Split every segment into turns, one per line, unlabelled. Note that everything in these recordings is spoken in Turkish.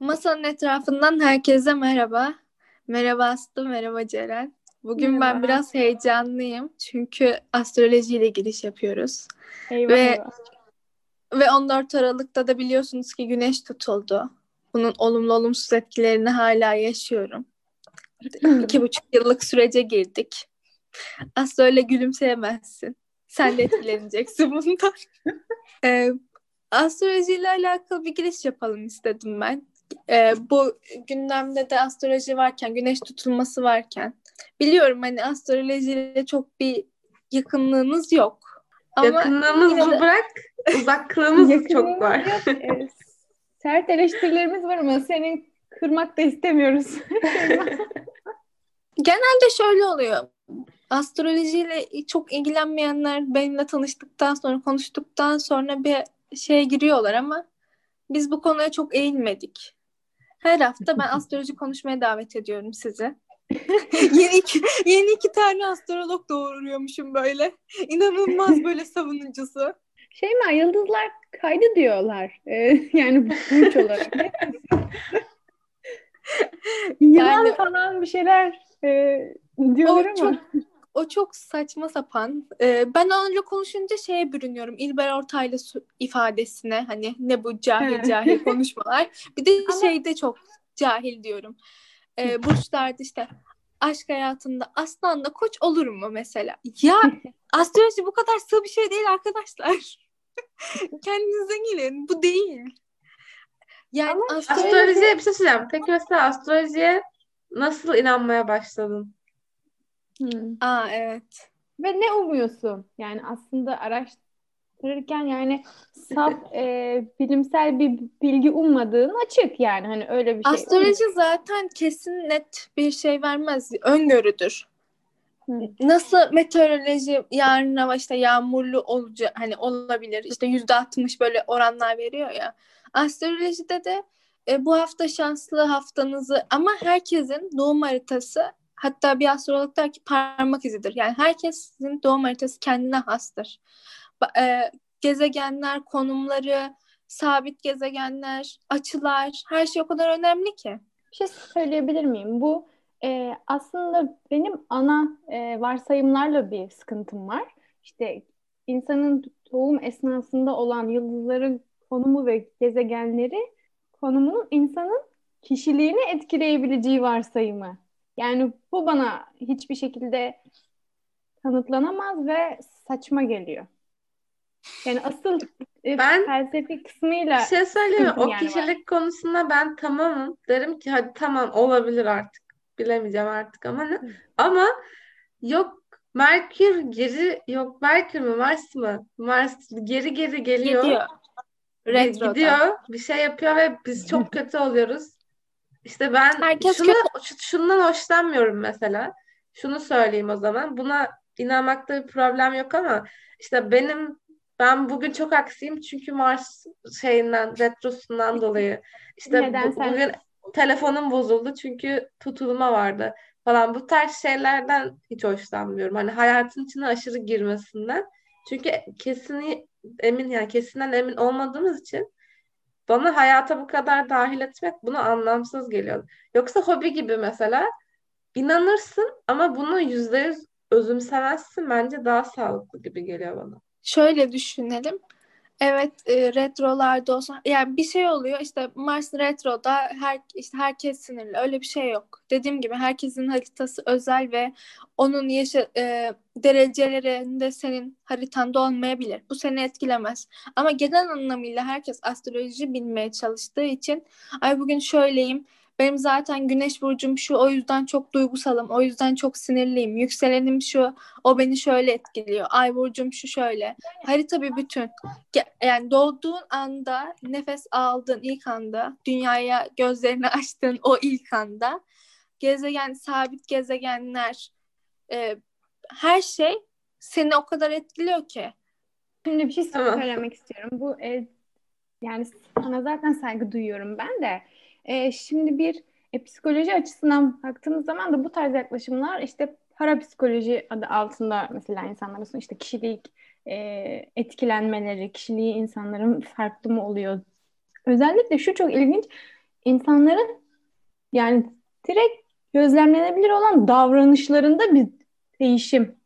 Masanın etrafından herkese merhaba. Merhaba Aslı, merhaba Ceren. Bugün
Merhaba.
ben biraz heyecanlıyım çünkü astrolojiyle giriş yapıyoruz.
Eyvah
Ve-. Ve 14 Aralık'ta da biliyorsunuz ki güneş tutuldu. Bunun olumlu olumsuz etkilerini hala yaşıyorum. İki buçuk yıllık sürece girdik. Aslı öyle gülümseyemezsin. Sen de etkileneceksin bundan. Ee, astrolojiyle alakalı bir giriş yapalım istedim ben. Ee, bu gündemde de astroloji varken, güneş tutulması varken biliyorum hani astrolojiyle çok bir yakınlığınız yok. Ama
Yakınlığımız
yine de-
bırak, uzaklığımız çok var.
yok. Ee, sert eleştirilerimiz var ama seni kırmak da istemiyoruz.
Genelde şöyle oluyor. Astrolojiyle çok ilgilenmeyenler benimle tanıştıktan sonra, konuştuktan sonra bir şeye giriyorlar ama biz bu konuya çok eğilmedik. Her hafta ben astroloji konuşmaya davet ediyorum sizi. yeni iki, yeni iki tane astrolog doğuruyormuşum böyle. İnanılmaz böyle savunucusu.
şey mi yıldızlar kaydı diyorlar. Ee, yani burç olarak. Yılan
Yani-
falan bir şeyler e, diyorlar ama.
çok o çok saçma sapan. Ee, ben onunla konuşunca şeye bürünüyorum. İlber Ortaylı ifadesine hani ne bu cahil cahil konuşmalar. Bir de
Ama-
şeyde çok cahil diyorum. Ee, burçlarda işte aşk hayatında aslanla koç olur mu mesela? Ya astroloji bu kadar sığ bir şey değil arkadaşlar. Kendinize gelin. Bu değil. Yani
Ama
astroloji
Astrolojiye bir şey söyleyeceğim. Peki mesela astrolojiye nasıl inanmaya başladın?
Hmm.
Aa evet.
Ve ne umuyorsun? Yani aslında araştırırken yani saf e, bilimsel bir bilgi ummadığın açık yani hani öyle bir şey.
Astroloji zaten kesin net bir şey vermez. Öngörüdür.
Hı.
Nasıl meteoroloji yarın hava işte yağmurlu olacak hani olabilir. İşte yüzde altmış böyle oranlar veriyor ya. Astrolojide de e, bu hafta şanslı haftanızı ama herkesin doğum haritası hatta bir astrolog der ki parmak izidir. Yani herkesin doğum haritası kendine hastır. E, gezegenler, konumları, sabit gezegenler, açılar her şey o kadar önemli ki.
Bir şey söyleyebilir miyim? Bu e, aslında benim ana e, varsayımlarla bir sıkıntım var. İşte insanın doğum esnasında olan yıldızların konumu ve gezegenleri konumunun insanın kişiliğini etkileyebileceği varsayımı. Yani bu bana hiçbir şekilde kanıtlanamaz ve saçma geliyor. Yani asıl e,
Ben-
felsefi kısmıyla
Bir şey söyleyeyim O
yani var.
kişilik konusunda ben tamamım. Derim ki hadi tamam olabilir artık. Bilemeyeceğim artık ama ne? Ama yok Merkür geri yok Merkür mü Mars mı? Mars geri geri geliyor.
Gidiyor.
Gi-
Retroda.
Gidiyor, bir şey yapıyor ve biz çok kötü oluyoruz. İşte ben
Herkes
şunu, şu- şundan hoşlanmıyorum mesela. Şunu söyleyeyim o zaman. Buna inanmakta bir problem yok ama işte benim ben bugün çok aksiyim çünkü Mars şeyinden, retrosundan dolayı. İşte
Neden
bu- bugün telefonum bozuldu çünkü tutulma vardı falan. Bu tarz şeylerden hiç hoşlanmıyorum. Hani hayatın içine aşırı girmesinden. Çünkü kesini emin yani kesinden emin olmadığımız için bana hayata bu kadar dahil etmek bunu anlamsız geliyor. Yoksa hobi gibi mesela inanırsın ama bunu yüzde yüz özümsemezsin. Bence daha sağlıklı gibi geliyor bana.
Şöyle düşünelim. Evet, e, retrolarda olsa yani bir şey oluyor işte Mars retroda her işte herkes sinirli. Öyle bir şey yok. Dediğim gibi herkesin haritası özel ve onun yaşa e, derecelerinde senin haritanda olmayabilir. Bu seni etkilemez. Ama genel anlamıyla herkes astroloji bilmeye çalıştığı için ay bugün şöyleyim. Benim zaten güneş burcum şu o yüzden çok duygusalım. O yüzden çok sinirliyim. Yükselenim şu o beni şöyle etkiliyor. Ay burcum şu şöyle. Harita bir bütün. Yani doğduğun anda, nefes aldığın ilk anda, dünyaya gözlerini açtığın o ilk anda, gezegen, sabit gezegenler, e, her şey seni o kadar etkiliyor ki.
Şimdi bir şey söylemek istiyorum. Bu e, yani sana zaten saygı duyuyorum ben de. E, şimdi bir e, psikoloji açısından baktığımız zaman da bu tarz yaklaşımlar işte parapsikoloji adı altında mesela insanların işte kişilik e, etkilenmeleri, kişiliği insanların farklı mı oluyor? Özellikle şu çok ilginç. insanların yani direkt gözlemlenebilir olan davranışlarında bir değişim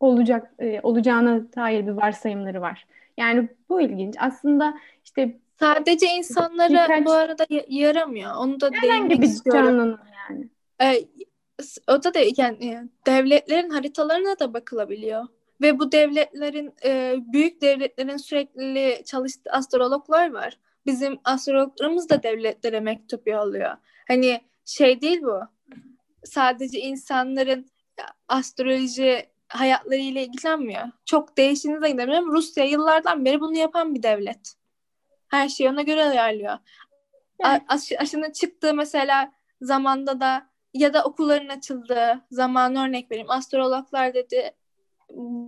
olacak e, olacağına dair bir varsayımları var. Yani bu ilginç. Aslında işte
sadece insanlara birkaç, bu arada yaramıyor. Onu da
değinmek bir istiyorum. canlının yani.
Ee, o da de yani devletlerin haritalarına da bakılabiliyor. Ve bu devletlerin e, büyük devletlerin sürekli çalıştığı astrologlar var. Bizim astrologlarımız da devletlere mektup yolluyor. Hani şey değil bu. Sadece insanların astroloji hayatlarıyla ilgilenmiyor. Çok değiştiğini de gidemiyorum. Rusya yıllardan beri bunu yapan bir devlet. Her şeyi ona göre ayarlıyor. Evet. Aş, aşının çıktığı mesela zamanda da ya da okulların açıldığı zamanı örnek vereyim. Astrologlar dedi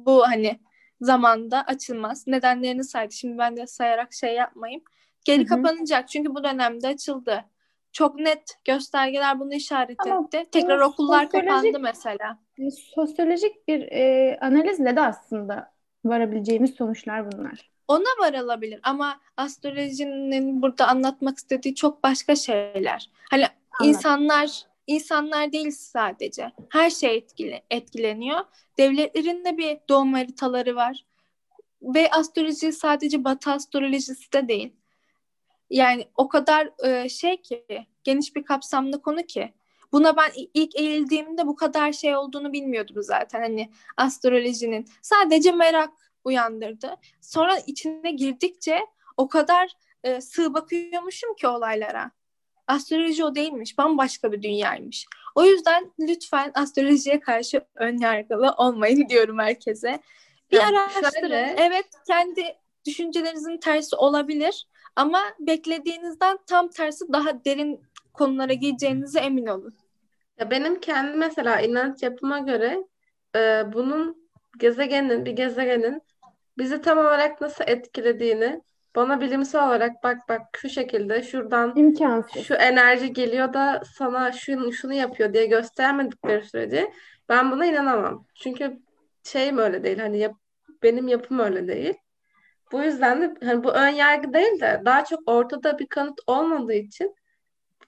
bu hani zamanda açılmaz. Nedenlerini saydı. Şimdi ben de sayarak şey yapmayayım. Geri Hı-hı. kapanacak çünkü bu dönemde açıldı. Çok net göstergeler bunu işaret Ama etti. Tekrar okullar kapandı mesela.
Sosyolojik bir e, analizle de aslında varabileceğimiz sonuçlar bunlar.
Ona varılabilir ama astrolojinin burada anlatmak istediği çok başka şeyler. Hani Anladım. insanlar insanlar değil sadece. Her şey etkili, etkileniyor. Devletlerin de bir doğum haritaları var. Ve astroloji sadece batı astrolojisi de değil. Yani o kadar e, şey ki geniş bir kapsamlı konu ki. Buna ben ilk eğildiğimde bu kadar şey olduğunu bilmiyordum zaten. Hani astrolojinin sadece merak uyandırdı. Sonra içine girdikçe o kadar e, sığ bakıyormuşum ki olaylara. Astroloji o değilmiş. Bambaşka bir dünyaymış. O yüzden lütfen astrolojiye karşı ön yargılı olmayın diyorum herkese. Bir yani araştırın. Şöyle... Evet kendi düşüncelerinizin tersi olabilir ama beklediğinizden tam tersi daha derin konulara gireceğinize emin olun.
Ya benim kendi mesela inanç yapıma göre e, bunun gezegenin, bir gezegenin bizi tam olarak nasıl etkilediğini bana bilimsel olarak bak bak şu şekilde şuradan
İmkansız.
şu enerji geliyor da sana şunu şunu yapıyor diye göstermedikleri sürece ben buna inanamam. Çünkü şeyim öyle değil hani yap, benim yapım öyle değil. Bu yüzden de hani bu ön yargı değil de daha çok ortada bir kanıt olmadığı için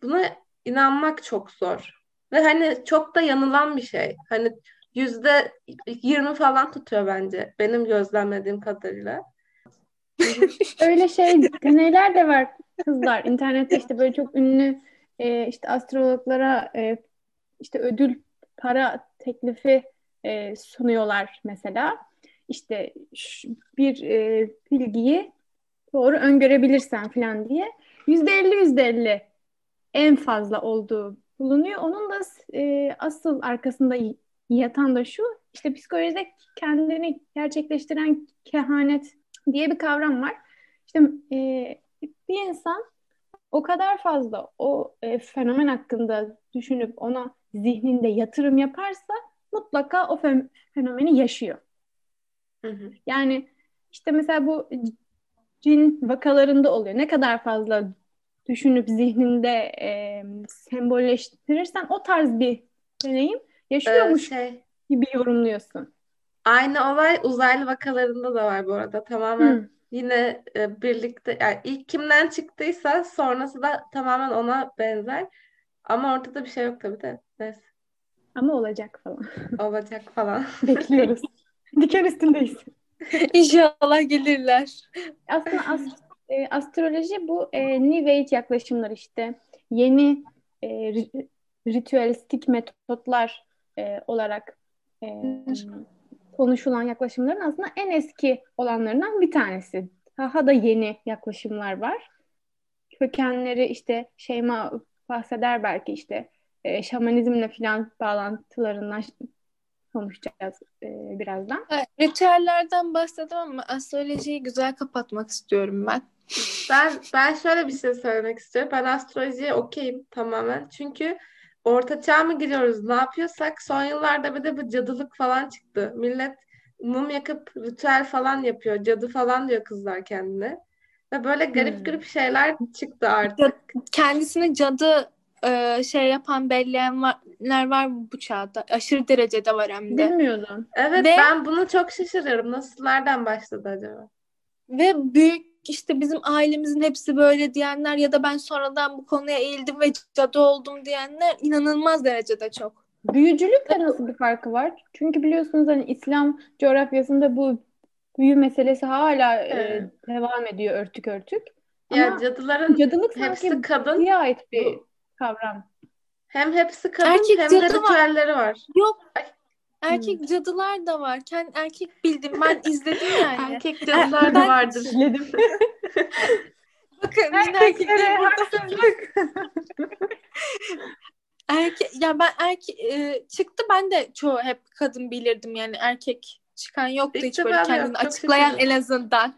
buna inanmak çok zor. Ve hani çok da yanılan bir şey. Hani yüzde yirmi falan tutuyor bence benim gözlemlediğim kadarıyla.
Öyle şey deneyler de var kızlar. İnternette işte böyle çok ünlü e, işte astrologlara e, işte ödül para teklifi e, sunuyorlar mesela. İşte şu, bir e, bilgiyi doğru öngörebilirsen falan diye. Yüzde elli yüzde elli en fazla olduğu bulunuyor. Onun da e, asıl arkasında yatan da şu işte psikolojide kendini gerçekleştiren kehanet diye bir kavram var. İşte e, bir insan o kadar fazla o e, fenomen hakkında düşünüp ona zihninde yatırım yaparsa mutlaka o fenomeni yaşıyor. Hı hı. Yani işte mesela bu cin vakalarında oluyor. Ne kadar fazla düşünüp zihninde e, sembolleştirirsen o tarz bir deneyim yaşıyormuş ee, şey, gibi yorumluyorsun.
Aynı olay uzaylı vakalarında da var bu arada. Tamamen Hı. yine e, birlikte yani ilk kimden çıktıysa sonrası da tamamen ona benzer. Ama ortada bir şey yok tabii de. Neyse.
Ama olacak falan.
Olacak falan.
Bekliyoruz. Diken üstündeyiz.
İnşallah gelirler.
Aslında ast e, astroloji bu e, New Age yaklaşımlar işte. Yeni e, ritüelistik metotlar e, olarak e, konuşulan yaklaşımların aslında en eski olanlarından bir tanesi. Daha da yeni yaklaşımlar var. Kökenleri işte Şeyma bahseder belki işte e, şamanizmle filan bağlantılarından konuşacağız e, birazdan.
Evet, ritüellerden bahsettim ama astrolojiyi güzel kapatmak istiyorum ben.
Ben ben şöyle bir şey söylemek istiyorum. Ben astrolojiye okeyim tamamen. Çünkü orta çağ mı giriyoruz ne yapıyorsak son yıllarda bir de bu cadılık falan çıktı. Millet mum yakıp ritüel falan yapıyor. Cadı falan diyor kızlar kendine. Ve böyle garip hmm. garip şeyler çıktı artık.
Kendisini cadı e, şey yapan belleyenler var mı bu çağda? Aşırı derecede var hem
de. Bilmiyordum.
Evet ve, ben bunu çok şaşırıyorum. Nasıl nereden başladı acaba?
Ve büyük işte bizim ailemizin hepsi böyle diyenler ya da ben sonradan bu konuya eğildim ve cadı oldum diyenler inanılmaz derecede çok.
Büyücülükle nasıl bir farkı var? Çünkü biliyorsunuz hani İslam coğrafyasında bu büyü meselesi hala e,
Evet.
devam ediyor örtük örtük.
Ya
Ama
cadıların
cadılık
hepsi
sanki
kadın.
ait bir
Bu-
kavram.
Hem hepsi kadın
Erkek
hem de
cadı var.
ritüelleri var.
Yok.
Ay.
Erkek cadılar da var. Kendi erkek bildim. Ben izledim yani.
Erkek cadılar da vardır.
Söyledim.
Bakın yine
Erkeklere haksızlık.
Erkek ya ben erkek çıktı ben de çoğu hep kadın bilirdim yani erkek çıkan yoktu hiç
defa
böyle kendini açıklayan
şaşırdım.
en azından.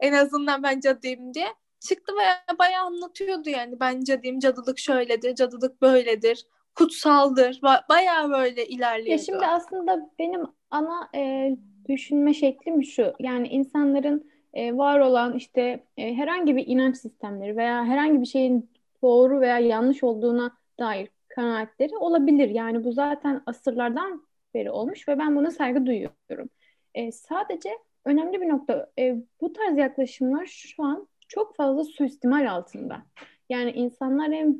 En azından ben cadıyım diye. Çıktı ve bayağı anlatıyordu yani ben cadıyım cadılık şöyledir cadılık böyledir kutsaldır Ba- bayağı böyle
Ya
ilerliyordu.
şimdi aslında benim ana e, düşünme şeklim şu. Yani insanların e, var olan işte e, herhangi bir inanç sistemleri veya herhangi bir şeyin doğru veya yanlış olduğuna dair kanaatleri olabilir. Yani bu zaten asırlardan beri olmuş ve ben buna saygı duyuyorum. E, sadece önemli bir nokta e, bu tarz yaklaşımlar şu an çok fazla suistimal altında. Yani insanlar hem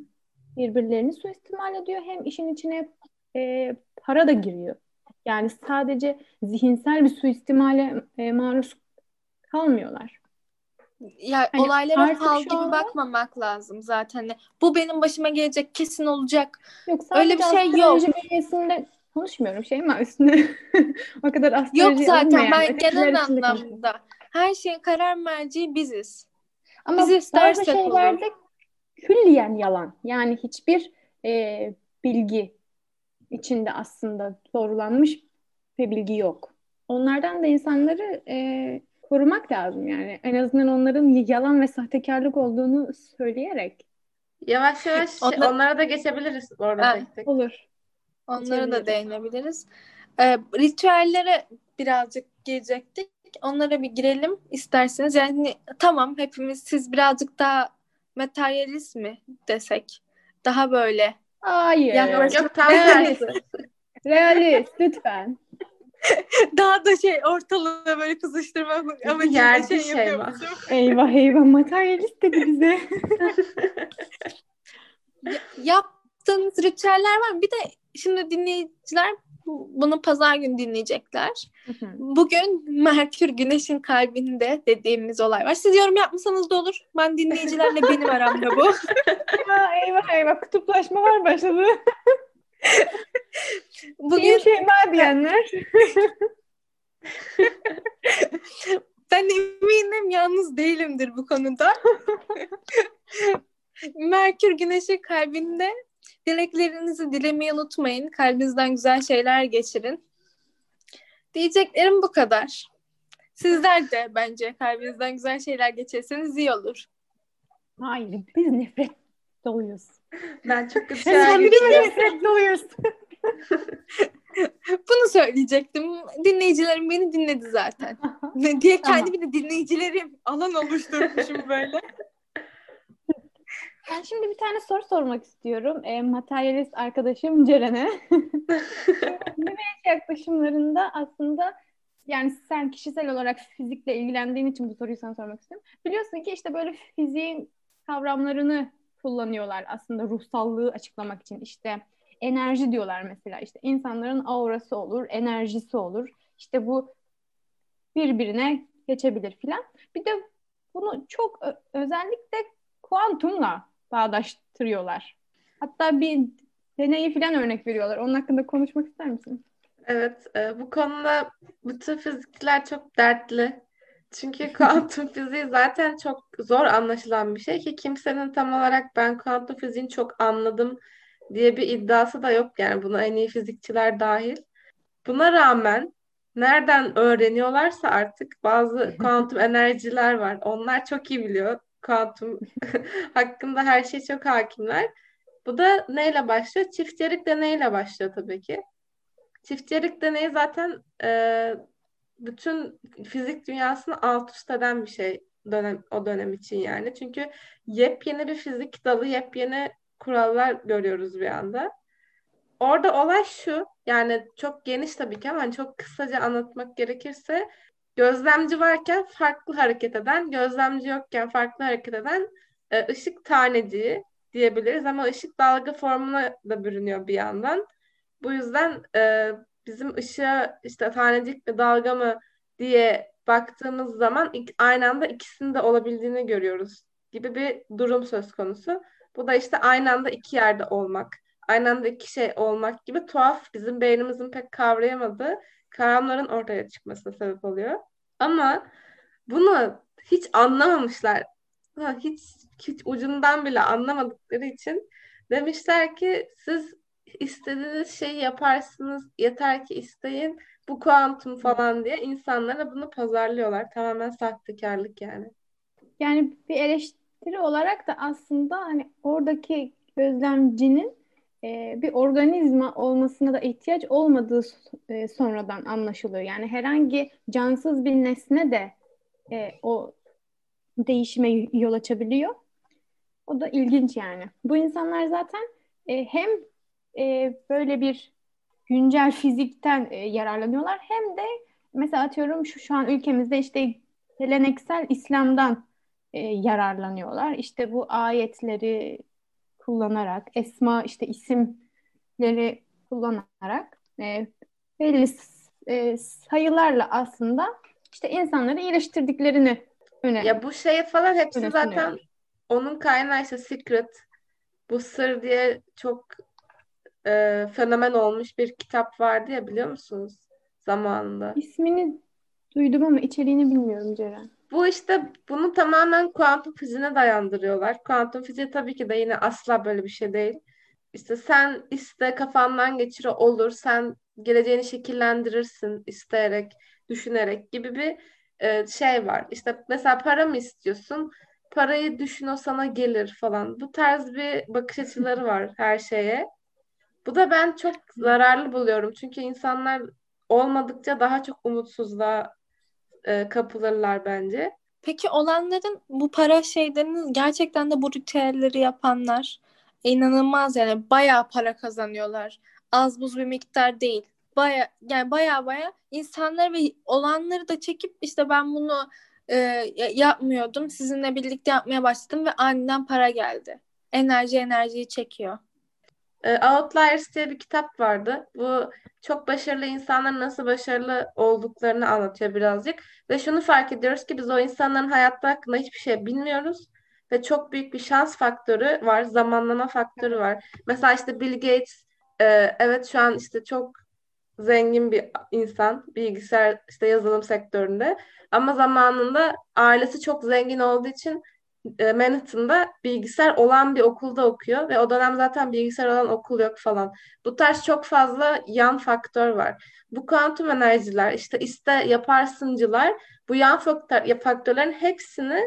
birbirlerini suistimal ediyor hem işin içine e, para da giriyor. Yani sadece zihinsel bir suistimale e, maruz kalmıyorlar.
Ya
Hani
olaylara fal gibi
anda-
bakmamak lazım zaten. Bu benim başıma gelecek kesin olacak.
Yok
Öyle bir şey yok.
bünyesinde konuşmuyorum şey mi üstüne o kadar
Yok
astroloji
zaten
alınmayan,
ben genel anlamda her şeyin karar merci biziz.
Ama
Biz
bazı
istersek olur.
Külliyen yalan. Yani hiçbir e, bilgi içinde aslında doğrulanmış bir bilgi yok. Onlardan da insanları e, korumak lazım yani. En azından onların yalan ve sahtekarlık olduğunu söyleyerek
Yavaş yavaş
Onlar-
onlara da geçebiliriz bu arada
Ha.
tek tek.
olur.
Onlara da değinebiliriz. Ee, ritüellere birazcık girecektik. Onlara bir girelim isterseniz. Yani tamam hepimiz siz birazcık daha materyalist mi desek? Daha böyle.
Hayır.
Yaklaşık-
Yok tam tersi.
Realist lütfen.
Daha da şey ortalığı böyle kızıştırmak amacıyla
Yerci
şey
şey
yapıyormuşum.
Eyvah eyvah materyalist dedi bize.
Ya- yaptığınız ritüeller var mı? Bir de şimdi dinleyiciler bunu pazar günü dinleyecekler. Bugün Merkür Güneş'in kalbinde dediğimiz olay var. Siz yorum yapmasanız da olur. Ben dinleyicilerle benim aramda bu.
Aa, eyvah eyvah kutuplaşma var başladı.
Bugün
Bugün Şeyma diyenler.
ben eminim yalnız değilimdir bu konuda. Merkür Güneş'in kalbinde dileklerinizi dilemeyi unutmayın. Kalbinizden güzel şeyler geçirin. Diyeceklerim bu kadar. Sizler de bence kalbinizden güzel şeyler geçirseniz iyi olur.
Hayır biz nefret doluyuz.
Ben çok kötü şeyler
bir nefret doluyuz.
Bunu söyleyecektim. Dinleyicilerim beni dinledi zaten. Ne diye kendimi de dinleyicilerim alan oluşturmuşum böyle.
Ben şimdi bir tane soru sormak istiyorum. E, materyalist arkadaşım Ceren'e. Güneş yaklaşımlarında aslında yani sen kişisel olarak fizikle ilgilendiğin için bu soruyu sana sormak istiyorum. Biliyorsun ki işte böyle fiziğin kavramlarını kullanıyorlar aslında ruhsallığı açıklamak için. İşte enerji diyorlar mesela. İşte insanların aurası olur, enerjisi olur. İşte bu birbirine geçebilir filan. Bir de bunu çok özellikle kuantumla bağdaştırıyorlar. Hatta bir deneyi filan örnek veriyorlar. Onun hakkında konuşmak ister misin?
Evet, e, bu konuda bütün fizikçiler çok dertli. Çünkü kuantum fiziği zaten çok zor anlaşılan bir şey ki kimsenin tam olarak ben kuantum fiziğini çok anladım diye bir iddiası da yok yani buna en iyi fizikçiler dahil. Buna rağmen nereden öğreniyorlarsa artık bazı kuantum enerjiler var. Onlar çok iyi biliyor. Kuantum hakkında her şey çok hakimler. Bu da neyle başlıyor? Çiftçilik deneyiyle başlıyor tabii ki. Çiftçilik deneyi zaten e, bütün fizik dünyasını alt üst eden bir şey dönem, o dönem için yani. Çünkü yepyeni bir fizik dalı, yepyeni kurallar görüyoruz bir anda. Orada olay şu, yani çok geniş tabii ki ama hani çok kısaca anlatmak gerekirse gözlemci varken farklı hareket eden, gözlemci yokken farklı hareket eden e, ışık taneciği diyebiliriz ama ışık dalga formuna da bürünüyor bir yandan. Bu yüzden e, bizim ışığa işte tanecik mi dalga mı diye baktığımız zaman aynı anda ikisinin de olabildiğini görüyoruz gibi bir durum söz konusu. Bu da işte aynı anda iki yerde olmak, aynı anda iki şey olmak gibi tuhaf bizim beynimizin pek kavrayamadığı kavramların ortaya çıkmasına sebep oluyor. Ama bunu hiç anlamamışlar. Hiç, hiç ucundan bile anlamadıkları için demişler ki siz istediğiniz şeyi yaparsınız yeter ki isteyin bu kuantum falan diye insanlara bunu pazarlıyorlar. Tamamen sahtekarlık yani.
Yani bir eleştiri olarak da aslında hani oradaki gözlemcinin e, bir organizma olmasına da ihtiyaç olmadığı e, sonradan anlaşılıyor. Yani herhangi cansız bir nesne de e, o değişime yol açabiliyor. O da ilginç yani. Bu insanlar zaten hem böyle bir güncel fizikten yararlanıyorlar hem de mesela atıyorum şu şu an ülkemizde işte geleneksel İslam'dan yararlanıyorlar. İşte bu ayetleri kullanarak, esma işte isimleri kullanarak e, belli e, sayılarla aslında işte insanları iyileştirdiklerini öne
Ya bu şey falan hepsi zaten onun kaynağı işte Secret, bu sır diye çok e, fenomen olmuş bir kitap vardı ya biliyor musunuz zamanında?
İsmini duydum ama içeriğini bilmiyorum Ceren.
Bu işte bunu tamamen kuantum fiziğine dayandırıyorlar. Kuantum fiziği tabii ki de yine asla böyle bir şey değil. İşte sen iste kafandan geçir olur. Sen geleceğini şekillendirirsin isteyerek, düşünerek gibi bir e, şey var. İşte mesela para mı istiyorsun? Parayı düşün o sana gelir falan. Bu tarz bir bakış açıları var her şeye. Bu da ben çok zararlı buluyorum. Çünkü insanlar olmadıkça daha çok umutsuzluğa e, kapılırlar bence.
Peki olanların bu para şeylerini gerçekten de bu ritüelleri yapanlar inanılmaz yani bayağı para kazanıyorlar. Az buz bir miktar değil. Baya yani baya baya insanlar ve olanları da çekip işte ben bunu e, yapmıyordum. Sizinle birlikte yapmaya başladım ve aniden para geldi. Enerji enerjiyi çekiyor.
E, Outliers diye bir kitap vardı. Bu çok başarılı insanların nasıl başarılı olduklarını anlatıyor birazcık. Ve şunu fark ediyoruz ki biz o insanların hayatta hakkında hiçbir şey bilmiyoruz. Ve çok büyük bir şans faktörü var, zamanlama faktörü var. Mesela işte Bill Gates, e, evet şu an işte çok zengin bir insan, bilgisayar işte yazılım sektöründe. Ama zamanında ailesi çok zengin olduğu için e, Manhattan'da bilgisayar olan bir okulda okuyor ve o dönem zaten bilgisayar olan okul yok falan. Bu tarz çok fazla yan faktör var. Bu kuantum enerjiler işte iste yaparsıncılar bu yan faktör, faktörlerin hepsini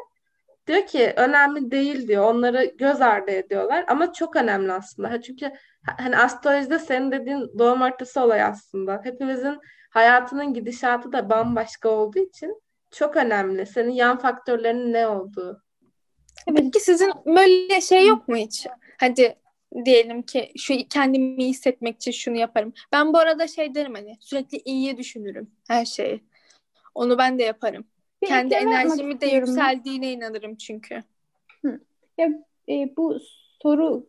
diyor ki önemli değil diyor. Onları göz ardı ediyorlar ama çok önemli aslında. Çünkü hani astrolojide senin dediğin doğum haritası olay aslında. Hepimizin hayatının gidişatı da bambaşka olduğu için çok önemli. Senin yan faktörlerinin ne olduğu.
Peki sizin böyle şey yok mu hiç? Hadi diyelim ki şu kendimi iyi hissetmek için şunu yaparım. Ben bu arada şey derim hani sürekli iyiye düşünürüm her şeyi. Onu ben de yaparım. Bir Kendi enerjimi de yükseldiğine inanırım çünkü.
Hı. Ya e, bu soru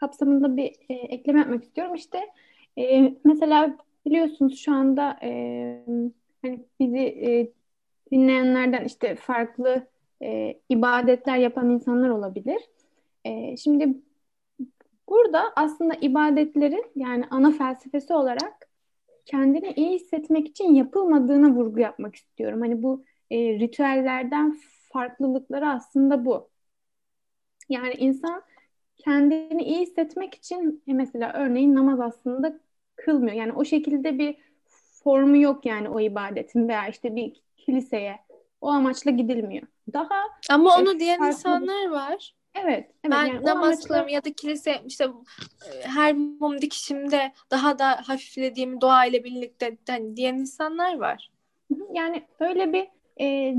kapsamında bir e, ekleme yapmak istiyorum. İşte e, mesela biliyorsunuz şu anda e, hani bizi e, dinleyenlerden işte farklı e, ibadetler yapan insanlar olabilir. E, şimdi burada aslında ibadetlerin yani ana felsefesi olarak kendini iyi hissetmek için yapılmadığına vurgu yapmak istiyorum. Hani bu e, ritüellerden farklılıkları aslında bu. Yani insan kendini iyi hissetmek için e, mesela örneğin namaz aslında kılmıyor. Yani o şekilde bir formu yok yani o ibadetin veya işte bir kiliseye o amaçla gidilmiyor. Daha
Ama onu e, diyen farklı... insanlar var.
Evet, evet.
Ben yani namaz amaçla... ya da kilise işte e, her mum dikişimde daha da hafiflediğim dua ile birlikte hani diyen insanlar var.
Yani öyle bir e,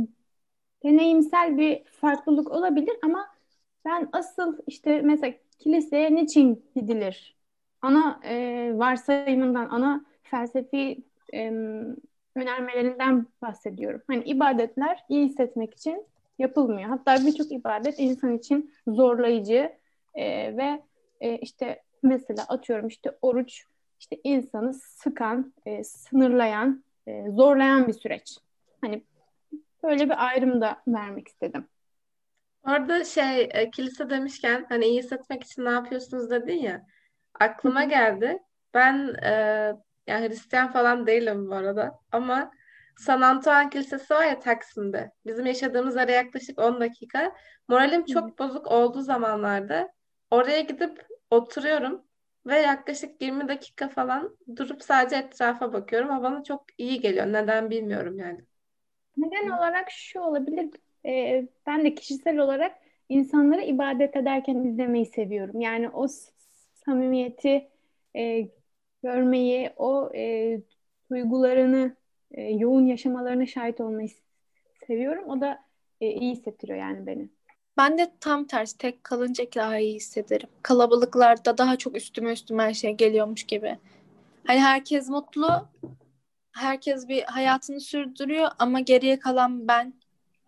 deneyimsel bir farklılık olabilir ama ben asıl işte mesela kiliseye niçin gidilir? Ana e, varsayımından, ana felsefi e, önermelerinden bahsediyorum. Hani ibadetler iyi hissetmek için yapılmıyor. Hatta birçok ibadet insan için zorlayıcı e, ve e, işte mesela atıyorum işte oruç işte insanı sıkan, e, sınırlayan, e, zorlayan bir süreç. Hani böyle bir ayrım da vermek istedim.
Orada şey e, kilise demişken hani iyi hissetmek için ne yapıyorsunuz dedin ya aklıma geldi. Ben e, yani Hristiyan falan değilim bu arada ama San Antoine Kilisesi var ya Taksim'de. Bizim yaşadığımız yere yaklaşık 10 dakika. Moralim çok bozuk olduğu zamanlarda oraya gidip oturuyorum ve yaklaşık 20 dakika falan durup sadece etrafa bakıyorum. Bana çok iyi geliyor. Neden bilmiyorum yani.
Neden olarak şu olabilir. Ee, ben de kişisel olarak insanları ibadet ederken izlemeyi seviyorum. Yani o samimiyeti e, görmeyi, o e, duygularını e, yoğun yaşamalarına şahit olmayı seviyorum. O da e, iyi hissettiriyor yani beni.
Ben de tam tersi tek kalınca daha iyi hissederim. Kalabalıklarda daha çok üstüme üstüme her şey geliyormuş gibi. Hani herkes mutlu, herkes bir hayatını sürdürüyor ama geriye kalan ben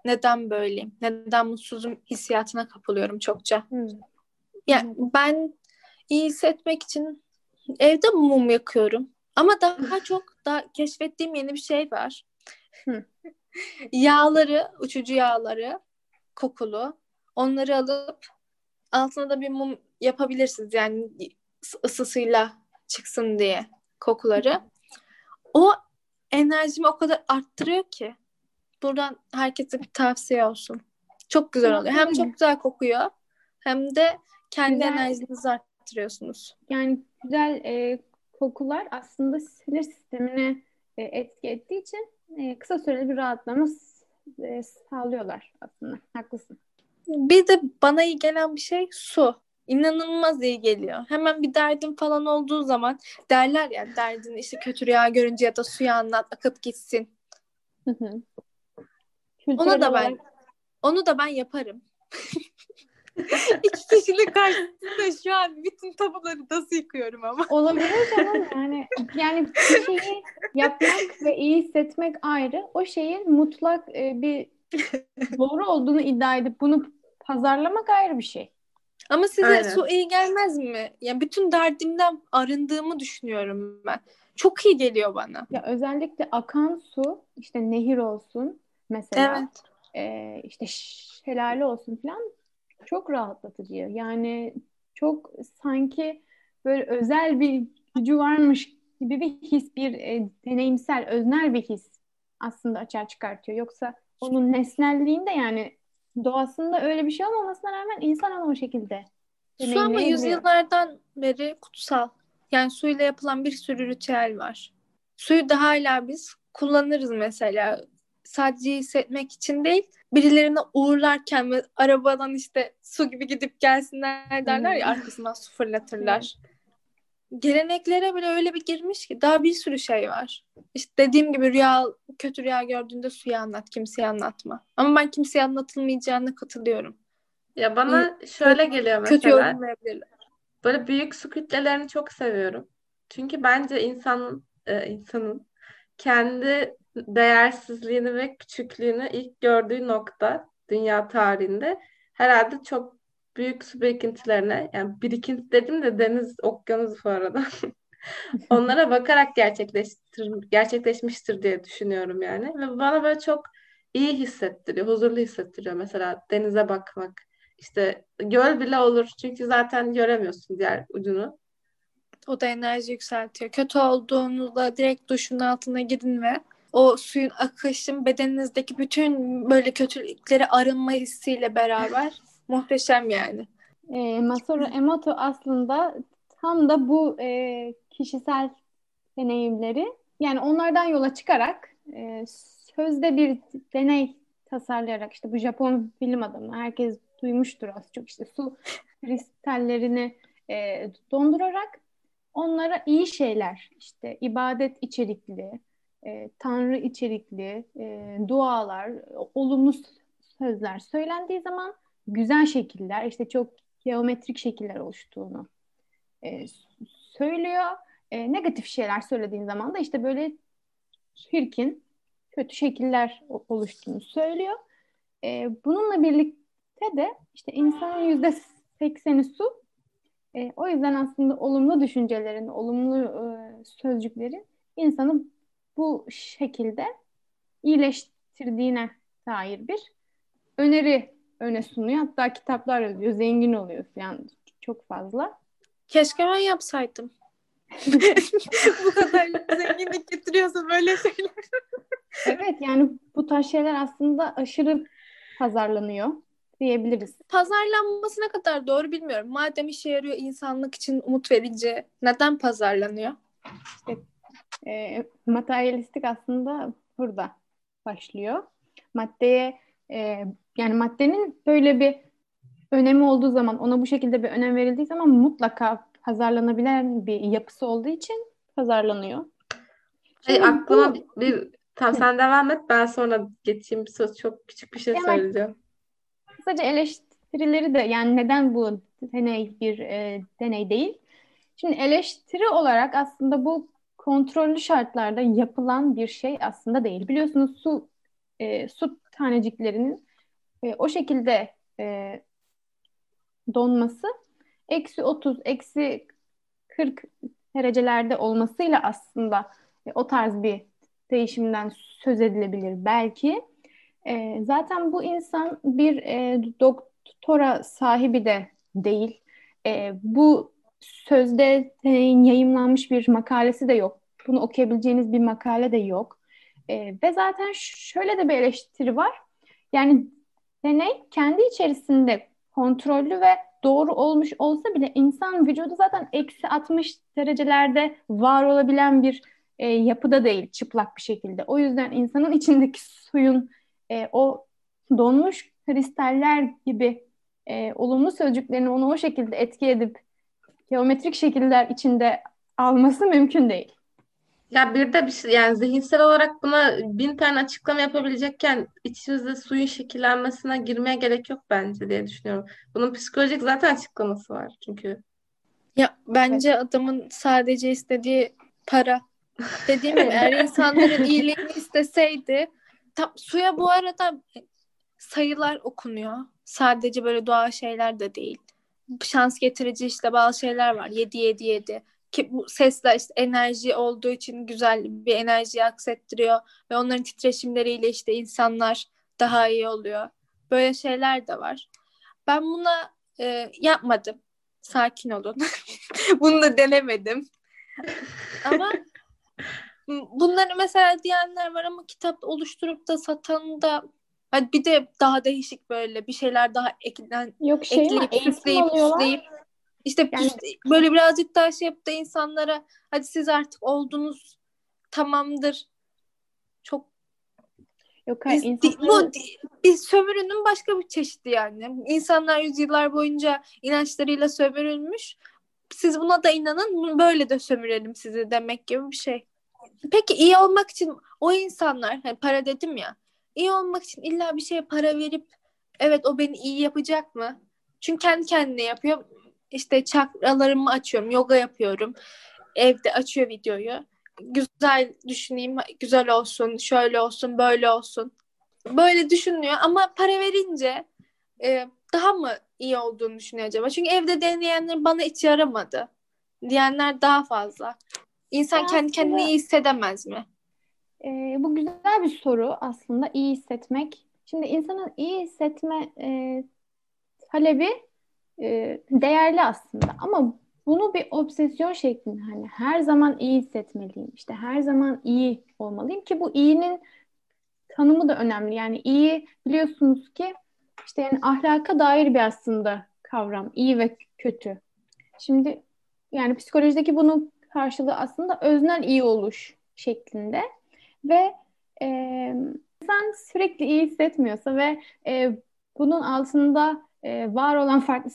neden böyleyim, neden mutsuzum hissiyatına kapılıyorum çokça. Hmm. Yani ben iyi hissetmek için evde mum yakıyorum. Ama daha çok da keşfettiğim yeni bir şey var. yağları, uçucu yağları, kokulu. Onları alıp altına da bir mum yapabilirsiniz. Yani ısısıyla çıksın diye kokuları. O enerjimi o kadar arttırıyor ki. Buradan herkese bir tavsiye olsun. Çok güzel oluyor. Hem çok güzel kokuyor hem de kendi güzel. enerjinizi arttırıyorsunuz.
Yani güzel e, kokular aslında sinir sistemine e, etki ettiği için e, kısa süreli bir rahatlama e, sağlıyorlar aslında. Haklısın.
Bir de bana iyi gelen bir şey su. İnanılmaz iyi geliyor. Hemen bir derdim falan olduğu zaman derler ya derdini işte kötü rüya görünce ya da suya anlat akıp gitsin. Hı hı. Onu da ben onu da ben yaparım. İki kişilik karşısında şu an bütün tabuları nasıl yıkıyorum ama.
Olabilir canım yani. Yani bir şeyi yapmak ve iyi hissetmek ayrı. O şeyin mutlak e, bir doğru olduğunu iddia edip bunu pazarlamak ayrı bir şey.
Ama size Aynen. su iyi gelmez mi? Yani bütün derdimden arındığımı düşünüyorum ben. Çok iyi geliyor bana.
Ya özellikle akan su, işte nehir olsun mesela. Evet. E, işte şelale olsun falan çok rahatlatıcı. Yani çok sanki böyle özel bir gücü varmış gibi bir his, bir e, deneyimsel, öznel bir his aslında açığa çıkartıyor. Yoksa onun nesnelliğinde yani doğasında öyle bir şey olmamasına rağmen insan onu o şekilde
Su ama yüzyıllardan beri kutsal. Yani suyla yapılan bir sürü ritüel var. Suyu da hala biz kullanırız mesela sadece hissetmek için değil birilerine uğurlarken ve arabadan işte su gibi gidip gelsinler derler ya arkasından su fırlatırlar. Geleneklere bile öyle bir girmiş ki daha bir sürü şey var. İşte dediğim gibi rüya kötü rüya gördüğünde suya anlat, kimseye anlatma. Ama ben kimseye anlatılmayacağına katılıyorum.
Ya bana şöyle geliyor mesela. Kötü yorumlayabilirler. Böyle büyük su kütlelerini çok seviyorum. Çünkü bence insanın e, insanın kendi değersizliğini ve küçüklüğünü ilk gördüğü nokta dünya tarihinde herhalde çok büyük su birikintilerine yani birikinti dedim de deniz okyanus bu arada onlara bakarak gerçekleştir, gerçekleşmiştir diye düşünüyorum yani ve bana böyle çok iyi hissettiriyor, huzurlu hissettiriyor mesela denize bakmak. işte göl bile olur çünkü zaten göremiyorsun diğer ucunu.
O da enerji yükseltiyor. Kötü olduğunuzda direkt duşun altına gidin ve o suyun akışın bedeninizdeki bütün böyle kötülükleri arınma hissiyle beraber muhteşem yani.
E, Masaru Emoto aslında tam da bu e, kişisel deneyimleri yani onlardan yola çıkarak e, sözde bir deney tasarlayarak işte bu Japon bilim adamı herkes duymuştur az çok işte su kristallerini e, dondurarak onlara iyi şeyler işte ibadet içerikli e, tanrı içerikli e, dualar, olumlu sözler söylendiği zaman güzel şekiller, işte çok geometrik şekiller oluştuğunu e, söylüyor. E, negatif şeyler söylediğin zaman da işte böyle çirkin, kötü şekiller oluştuğunu söylüyor. E, bununla birlikte de işte insanın yüzde sekseni su. E, o yüzden aslında olumlu düşüncelerin, olumlu e, sözcüklerin insanı bu şekilde iyileştirdiğine dair bir öneri öne sunuyor. Hatta kitaplar yazıyor. Zengin oluyor falan çok fazla.
Keşke ben yapsaydım. bu kadar zenginlik getiriyorsa böyle şeyler.
evet yani bu tarz şeyler aslında aşırı pazarlanıyor diyebiliriz.
Pazarlanması ne kadar doğru bilmiyorum. Madem işe yarıyor insanlık için umut verici neden pazarlanıyor?
İşte e, materyalistik aslında burada başlıyor. Maddeye e, yani maddenin böyle bir önemi olduğu zaman ona bu şekilde bir önem verildiği zaman mutlaka pazarlanabilen bir yapısı olduğu için pazarlanıyor.
Şimdi Ay, aklıma bu... bir tamam sen devam et ben sonra geçeyim bir söz çok küçük bir şey Hemen, söyleyeceğim.
Kısaca eleştirileri de yani neden bu deney bir e, deney değil? Şimdi eleştiri olarak aslında bu kontrollü şartlarda yapılan bir şey aslında değil. Biliyorsunuz su e, su taneciklerinin e, o şekilde e, donması eksi 30, eksi 40 derecelerde olmasıyla aslında e, o tarz bir değişimden söz edilebilir belki. E, zaten bu insan bir e, doktora sahibi de değil. E, bu sözde yayımlanmış bir makalesi de yok. Bunu okuyabileceğiniz bir makale de yok. E, ve zaten şöyle de bir eleştiri var. Yani deney kendi içerisinde kontrollü ve doğru olmuş olsa bile insan vücudu zaten eksi 60 derecelerde var olabilen bir e, yapıda değil çıplak bir şekilde. O yüzden insanın içindeki suyun e, o donmuş kristaller gibi e, olumlu sözcüklerini onu o şekilde etki edip geometrik şekiller içinde alması mümkün değil.
Ya bir de bir şey yani zihinsel olarak buna bin tane açıklama yapabilecekken içimizde suyun şekillenmesine girmeye gerek yok bence diye düşünüyorum. Bunun psikolojik zaten açıklaması var çünkü.
Ya bence evet. adamın sadece istediği para. Dediğim gibi eğer insanların iyiliğini isteseydi tam, suya bu arada sayılar okunuyor. Sadece böyle doğal şeyler de değil. Şans getirici işte bazı şeyler var. 7 7 7 ki bu sesler işte enerji olduğu için güzel bir enerji aksettiriyor ve onların titreşimleriyle işte insanlar daha iyi oluyor. Böyle şeyler de var. Ben buna e, yapmadım. Sakin olun. Bunu da denemedim. ama bunları mesela diyenler var ama kitap oluşturup da satan da Hadi bir de daha değişik böyle bir şeyler daha eklen,
Yok şey ekleyip süsleyip süsleyip
işte yani... böyle birazcık daha şey yapıp da insanlara hadi siz artık oldunuz tamamdır. Çok
Yok hayır,
insanlar... bu bir sömürünün başka bir çeşidi yani. İnsanlar yüzyıllar boyunca inançlarıyla sömürülmüş. Siz buna da inanın böyle de sömürelim sizi demek gibi bir şey. Peki iyi olmak için o insanlar hani para dedim ya iyi olmak için illa bir şeye para verip evet o beni iyi yapacak mı? Çünkü kendi kendine yapıyor işte çakralarımı açıyorum, yoga yapıyorum. Evde açıyor videoyu. Güzel düşüneyim, güzel olsun, şöyle olsun, böyle olsun. Böyle düşünüyor ama para verince e, daha mı iyi olduğunu düşünüyor acaba? Çünkü evde deneyenler bana hiç yaramadı. Diyenler daha fazla. İnsan aslında, kendi kendini iyi hissedemez mi?
E, bu güzel bir soru aslında iyi hissetmek. Şimdi insanın iyi hissetme e, talebi e, değerli aslında. Ama bunu bir obsesyon şeklinde hani her zaman iyi hissetmeliyim işte her zaman iyi olmalıyım ki bu iyinin tanımı da önemli. Yani iyi biliyorsunuz ki işte yani ahlaka dair bir aslında kavram iyi ve kötü. Şimdi yani psikolojideki bunun karşılığı aslında öznel iyi oluş şeklinde ve e, insan sürekli iyi hissetmiyorsa ve e, bunun altında e, var olan farklı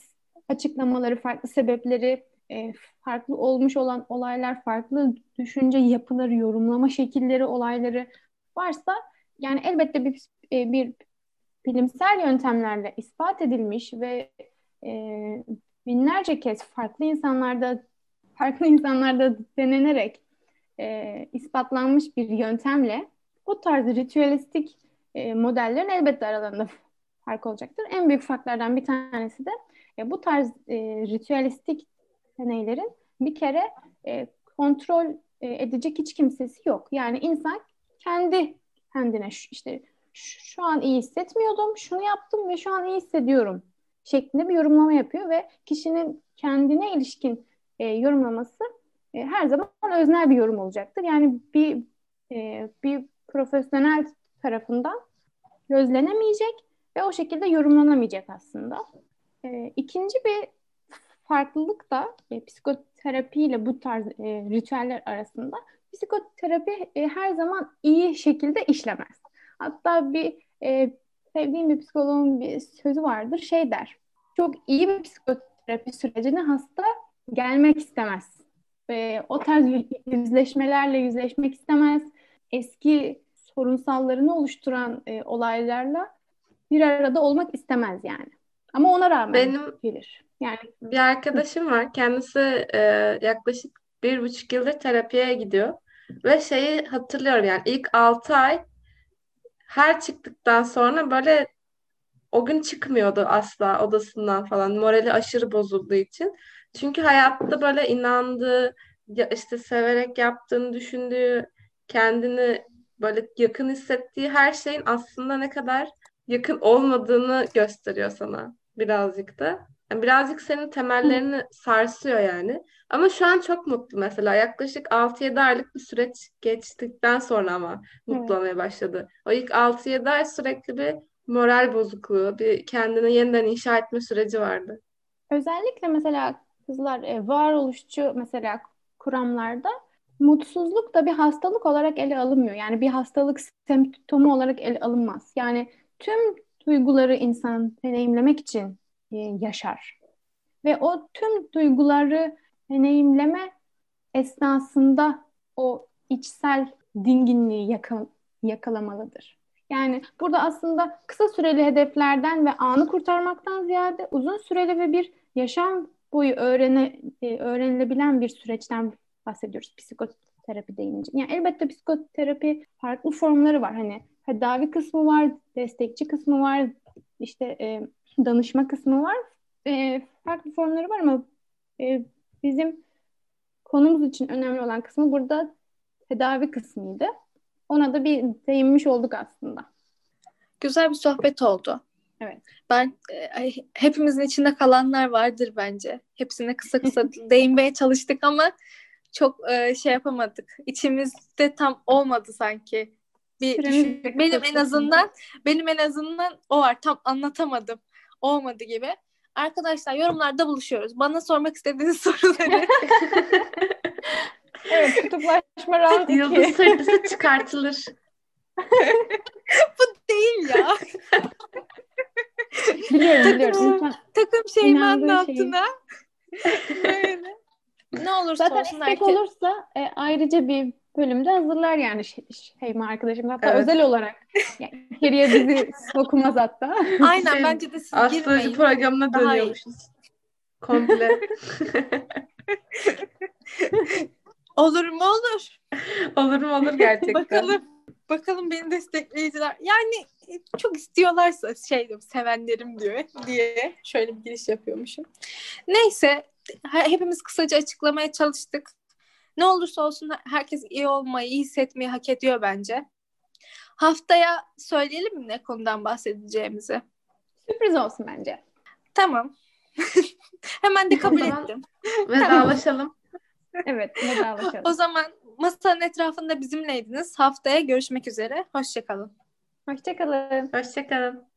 açıklamaları, farklı sebepleri, e, farklı olmuş olan olaylar, farklı düşünce yapıları, yorumlama şekilleri, olayları varsa yani elbette bir, e, bir bilimsel yöntemlerle ispat edilmiş ve e, binlerce kez farklı insanlarda farklı insanlarda denenerek e, ispatlanmış bir yöntemle bu tarz ritüelistik e, modellerin elbette aralarında fark olacaktır. En büyük farklardan bir tanesi de e, bu tarz e, ritüelistik deneylerin bir kere e, kontrol e, edecek hiç kimsesi yok. Yani insan kendi kendine işte şu an iyi hissetmiyordum, şunu yaptım ve şu an iyi hissediyorum şeklinde bir yorumlama yapıyor ve kişinin kendine ilişkin e, yorumlaması e, her zaman öznel bir yorum olacaktır. Yani bir e, bir profesyonel tarafından gözlenemeyecek ve o şekilde yorumlanamayacak aslında. E, ikinci bir farklılık da e, psikoterapi ile bu tarz e, ritüeller arasında psikoterapi e, her zaman iyi şekilde işlemez. Hatta bir e, sevdiğim bir psikoloğun bir sözü vardır. Şey der. Çok iyi bir psikoterapi sürecine hasta gelmek istemez. E, o tarz yüzleşmelerle yüzleşmek istemez. Eski sorunsallarını oluşturan e, olaylarla bir arada olmak istemez yani. Ama ona rağmen
Benim
gelir. Yani
bir arkadaşım var. Kendisi e, yaklaşık bir buçuk yıldır terapiye gidiyor. Ve şeyi hatırlıyorum yani ilk altı ay her çıktıktan sonra böyle o gün çıkmıyordu asla odasından falan. Morali aşırı bozulduğu için. Çünkü hayatta böyle inandığı, işte severek yaptığını düşündüğü, kendini böyle yakın hissettiği her şeyin aslında ne kadar yakın olmadığını gösteriyor sana birazcık da. Yani birazcık senin temellerini sarsıyor yani. Ama şu an çok mutlu mesela. Yaklaşık 6-7 aylık bir süreç geçtikten sonra ama mutlu olmaya başladı. O ilk 6-7 ay sürekli bir moral bozukluğu, bir kendini yeniden inşa etme süreci vardı.
Özellikle mesela kızlar e, varoluşçu mesela kuramlarda mutsuzluk da bir hastalık olarak ele alınmıyor. Yani bir hastalık semptomu olarak ele alınmaz. Yani tüm duyguları insan deneyimlemek için e, yaşar. Ve o tüm duyguları deneyimleme esnasında o içsel dinginliği yaka, yakalamalıdır. Yani burada aslında kısa süreli hedeflerden ve anı kurtarmaktan ziyade uzun süreli ve bir yaşam boyu öğrene, e, öğrenilebilen bir süreçten bahsediyoruz psikoterapi deyince. Yani elbette psikoterapi farklı formları var. Hani tedavi kısmı var, destekçi kısmı var, işte e, danışma kısmı var. E, farklı formları var ama e, bizim konumuz için önemli olan kısmı burada tedavi kısmıydı. Ona da bir değinmiş olduk aslında.
Güzel bir sohbet oldu.
Evet.
Ben e, hepimizin içinde kalanlar vardır bence. Hepsine kısa kısa değinmeye çalıştık ama çok e, şey yapamadık. İçimizde tam olmadı sanki. Bir düşün, benim en azından benim en azından o var. Tam anlatamadım. Olmadı gibi. Arkadaşlar yorumlarda buluşuyoruz. Bana sormak istediğiniz soruları.
evet kutuplaşma round 2.
Yıldız sarısı çıkartılır.
Bu değil ya.
Biliyorum biliyorum.
Takım, takım şeymanın altına. Böyle. Ne olursa
Zaten
olsun
istek olursa e, ayrıca bir bölümde hazırlar yani şey, Şeyma arkadaşım. Hatta
Evet.
özel olarak yani içeriye bizi sokumaz hatta.
Aynen
Şey,
bence de siz
Astroloji
girmeyin.
programına
Daha iyi.
dönüyormuşuz. Komple.
Olur mu olur.
olur mu olur gerçekten.
Bakalım. Bakalım beni destekleyiciler. Yani çok istiyorlarsa şey diyorum sevenlerim diyor diye şöyle bir giriş yapıyormuşum. Neyse he- hepimiz kısaca açıklamaya çalıştık. Ne olursa olsun herkes iyi olmayı, iyi hissetmeyi hak ediyor bence. Haftaya söyleyelim mi ne konudan bahsedeceğimizi?
Sürpriz olsun bence.
Tamam. Hemen de kabul ettim.
Vedalaşalım.
Evet vedalaşalım.
O zaman masanın etrafında bizimleydiniz. Haftaya görüşmek üzere. Hoşçakalın.
Hoşçakalın.
Hoşçakalın.